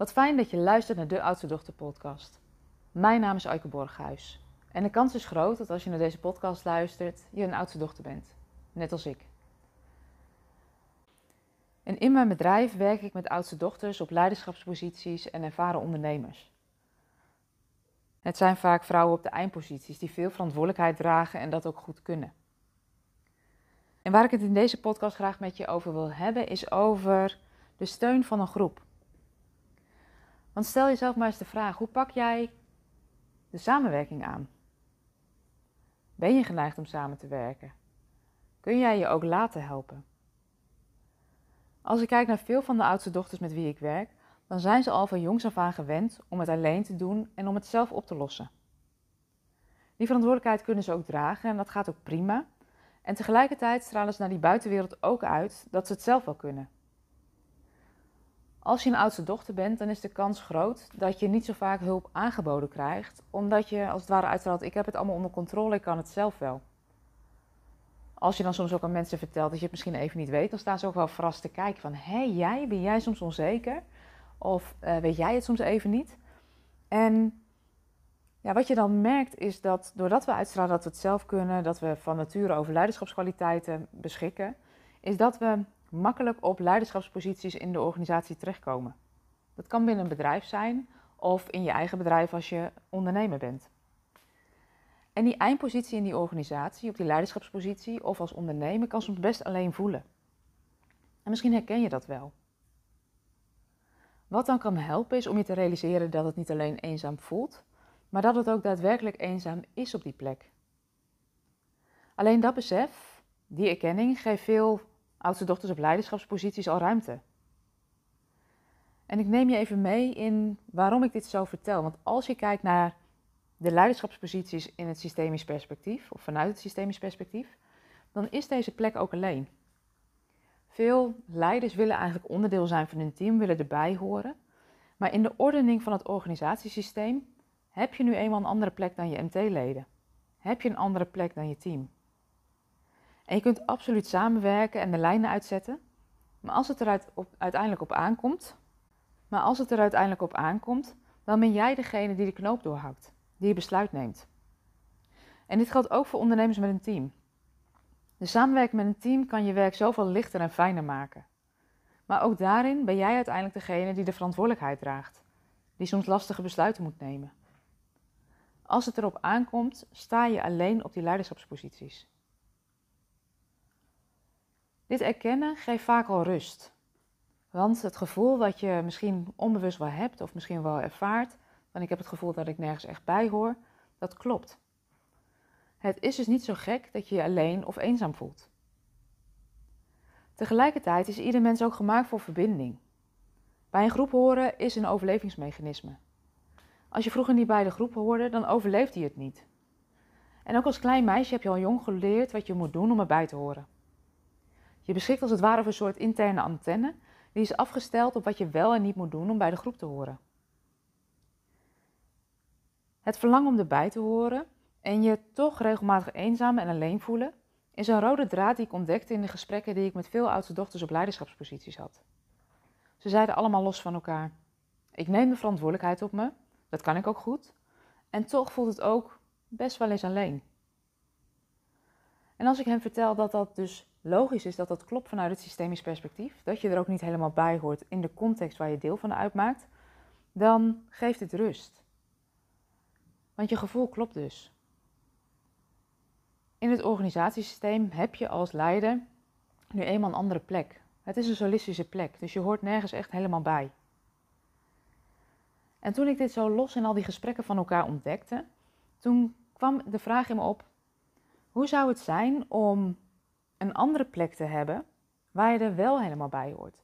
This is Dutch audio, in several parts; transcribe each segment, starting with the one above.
Wat fijn dat je luistert naar de Oudste Dochter podcast. Mijn naam is Aike Borghuis. En de kans is groot dat als je naar deze podcast luistert, je een oudste dochter bent. Net als ik. En in mijn bedrijf werk ik met oudste dochters op leiderschapsposities en ervaren ondernemers. Het zijn vaak vrouwen op de eindposities die veel verantwoordelijkheid dragen en dat ook goed kunnen. En waar ik het in deze podcast graag met je over wil hebben, is over de steun van een groep. Want stel jezelf maar eens de vraag: hoe pak jij de samenwerking aan? Ben je geneigd om samen te werken? Kun jij je ook laten helpen? Als ik kijk naar veel van de oudste dochters met wie ik werk, dan zijn ze al van jongs af aan gewend om het alleen te doen en om het zelf op te lossen. Die verantwoordelijkheid kunnen ze ook dragen en dat gaat ook prima. En tegelijkertijd stralen ze naar die buitenwereld ook uit dat ze het zelf wel kunnen. Als je een oudste dochter bent, dan is de kans groot dat je niet zo vaak hulp aangeboden krijgt, omdat je als het ware uitstraalt: ik heb het allemaal onder controle, ik kan het zelf wel. Als je dan soms ook aan mensen vertelt dat je het misschien even niet weet, dan staan ze ook wel verrast te kijken van: hé, jij, ben jij soms onzeker? Of uh, weet jij het soms even niet? En ja, wat je dan merkt is dat doordat we uitstralen dat we het zelf kunnen, dat we van nature over leiderschapskwaliteiten beschikken, is dat we makkelijk op leiderschapsposities in de organisatie terechtkomen. Dat kan binnen een bedrijf zijn of in je eigen bedrijf als je ondernemer bent. En die eindpositie in die organisatie, op die leiderschapspositie of als ondernemer, kan soms best alleen voelen. En misschien herken je dat wel. Wat dan kan helpen is om je te realiseren dat het niet alleen eenzaam voelt, maar dat het ook daadwerkelijk eenzaam is op die plek. Alleen dat besef, die erkenning, geeft veel oudste dochters op leiderschapsposities al ruimte. En ik neem je even mee in waarom ik dit zo vertel. Want als je kijkt naar de leiderschapsposities in het systemisch perspectief, of vanuit het systemisch perspectief, dan is deze plek ook alleen. Veel leiders willen eigenlijk onderdeel zijn van hun team, willen erbij horen. Maar in de ordening van het organisatiesysteem heb je nu eenmaal een andere plek dan je MT-leden. Heb je een andere plek dan je team. En je kunt absoluut samenwerken en de lijnen uitzetten. Maar als het er uiteindelijk op aankomt, maar als het er uiteindelijk op aankomt, dan ben jij degene die de knoop doorhoudt, die je besluit neemt. En dit geldt ook voor ondernemers met een team. De samenwerking met een team kan je werk zoveel lichter en fijner maken. Maar ook daarin ben jij uiteindelijk degene die de verantwoordelijkheid draagt, die soms lastige besluiten moet nemen. Als het erop aankomt, sta je alleen op die leiderschapsposities. Dit erkennen geeft vaak al rust. Want het gevoel dat je misschien onbewust wel hebt of misschien wel ervaart, van ik heb het gevoel dat ik nergens echt bij hoor, dat klopt. Het is dus niet zo gek dat je je alleen of eenzaam voelt. Tegelijkertijd is ieder mens ook gemaakt voor verbinding. Bij een groep horen is een overlevingsmechanisme. Als je vroeger niet bij de groep hoorde, dan overleefde je het niet. En ook als klein meisje heb je al jong geleerd wat je moet doen om erbij te horen. Je beschikt als het ware over een soort interne antenne, die is afgesteld op wat je wel en niet moet doen om bij de groep te horen. Het verlangen om erbij te horen en je toch regelmatig eenzaam en alleen voelen, is een rode draad die ik ontdekte in de gesprekken die ik met veel oudste dochters op leiderschapsposities had. Ze zeiden allemaal los van elkaar: Ik neem de verantwoordelijkheid op me, dat kan ik ook goed, en toch voelt het ook best wel eens alleen. En als ik hen vertel dat dat dus logisch is dat dat klopt vanuit het systemisch perspectief, dat je er ook niet helemaal bij hoort in de context waar je deel van uitmaakt, dan geeft het rust. Want je gevoel klopt dus. In het organisatiesysteem heb je als leider nu eenmaal een andere plek. Het is een solistische plek, dus je hoort nergens echt helemaal bij. En toen ik dit zo los in al die gesprekken van elkaar ontdekte, toen kwam de vraag in me op: hoe zou het zijn om een andere plek te hebben waar je er wel helemaal bij hoort?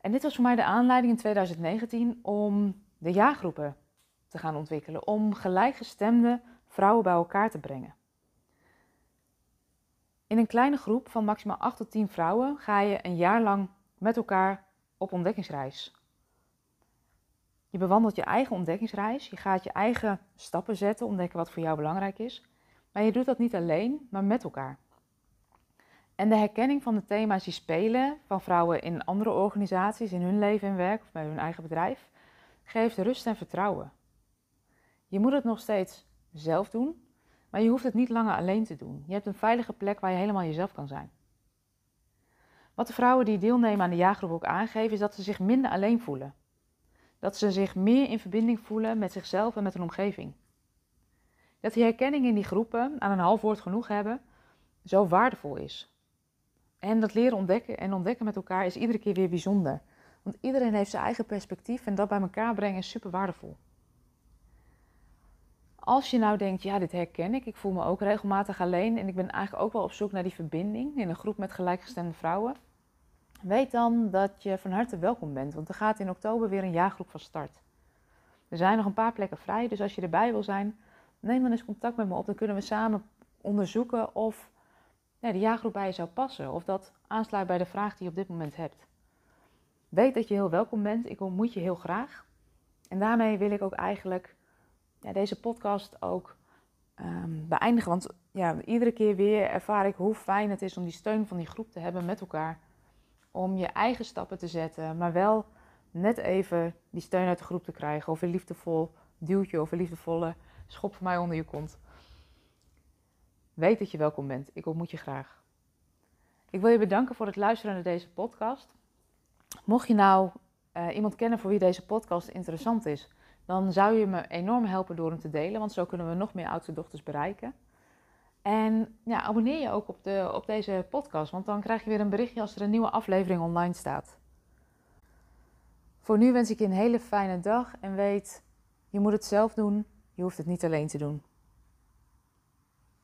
En dit was voor mij de aanleiding in 2019 om de jaargroepen te gaan ontwikkelen, om gelijkgestemde vrouwen bij elkaar te brengen. In een kleine groep van maximaal 8 tot 10 vrouwen ga je een jaar lang met elkaar op ontdekkingsreis. Je bewandelt je eigen ontdekkingsreis, je gaat je eigen stappen zetten, ontdekken wat voor jou belangrijk is. Maar je doet dat niet alleen, maar met elkaar. En de herkenning van de thema's die spelen van vrouwen in andere organisaties, in hun leven en werk of bij hun eigen bedrijf, geeft rust en vertrouwen. Je moet het nog steeds zelf doen, maar je hoeft het niet langer alleen te doen. Je hebt een veilige plek waar je helemaal jezelf kan zijn. Wat de vrouwen die deelnemen aan de jaargroep ook aangeven, is dat ze zich minder alleen voelen. Dat ze zich meer in verbinding voelen met zichzelf en met hun omgeving. Dat die herkenning in die groepen aan een half woord genoeg hebben, zo waardevol is. En dat leren ontdekken en ontdekken met elkaar is iedere keer weer bijzonder. Want iedereen heeft zijn eigen perspectief en dat bij elkaar brengen is super waardevol. Als je nou denkt, ja, dit herken ik, ik voel me ook regelmatig alleen en ik ben eigenlijk ook wel op zoek naar die verbinding in een groep met gelijkgestemde vrouwen, weet dan dat je van harte welkom bent, want er gaat in oktober weer een jaargroep van start. Er zijn nog een paar plekken vrij, dus als je erbij wil zijn, neem dan eens contact met me op. Dan kunnen we samen onderzoeken of ja, de jaargroep bij je zou passen, of dat aansluit bij de vraag die je op dit moment hebt. Weet dat je heel welkom bent, ik ontmoet je heel graag. En daarmee wil ik ook eigenlijk ja, deze podcast ook um, beëindigen. Want ja, iedere keer weer ervaar ik hoe fijn het is om die steun van die groep te hebben met elkaar. Om je eigen stappen te zetten, maar wel net even die steun uit de groep te krijgen. Of een liefdevol duwtje of een liefdevolle schop mij onder je kont. Weet dat je welkom bent. Ik ontmoet je graag. Ik wil je bedanken voor het luisteren naar deze podcast. Mocht je nou uh, iemand kennen voor wie deze podcast interessant is, dan zou je me enorm helpen door hem te delen, want zo kunnen we nog meer oudste dochters bereiken. En ja, abonneer je ook op, de, op deze podcast, want dan krijg je weer een berichtje als er een nieuwe aflevering online staat. Voor nu wens ik je een hele fijne dag en weet, je moet het zelf doen, je hoeft het niet alleen te doen.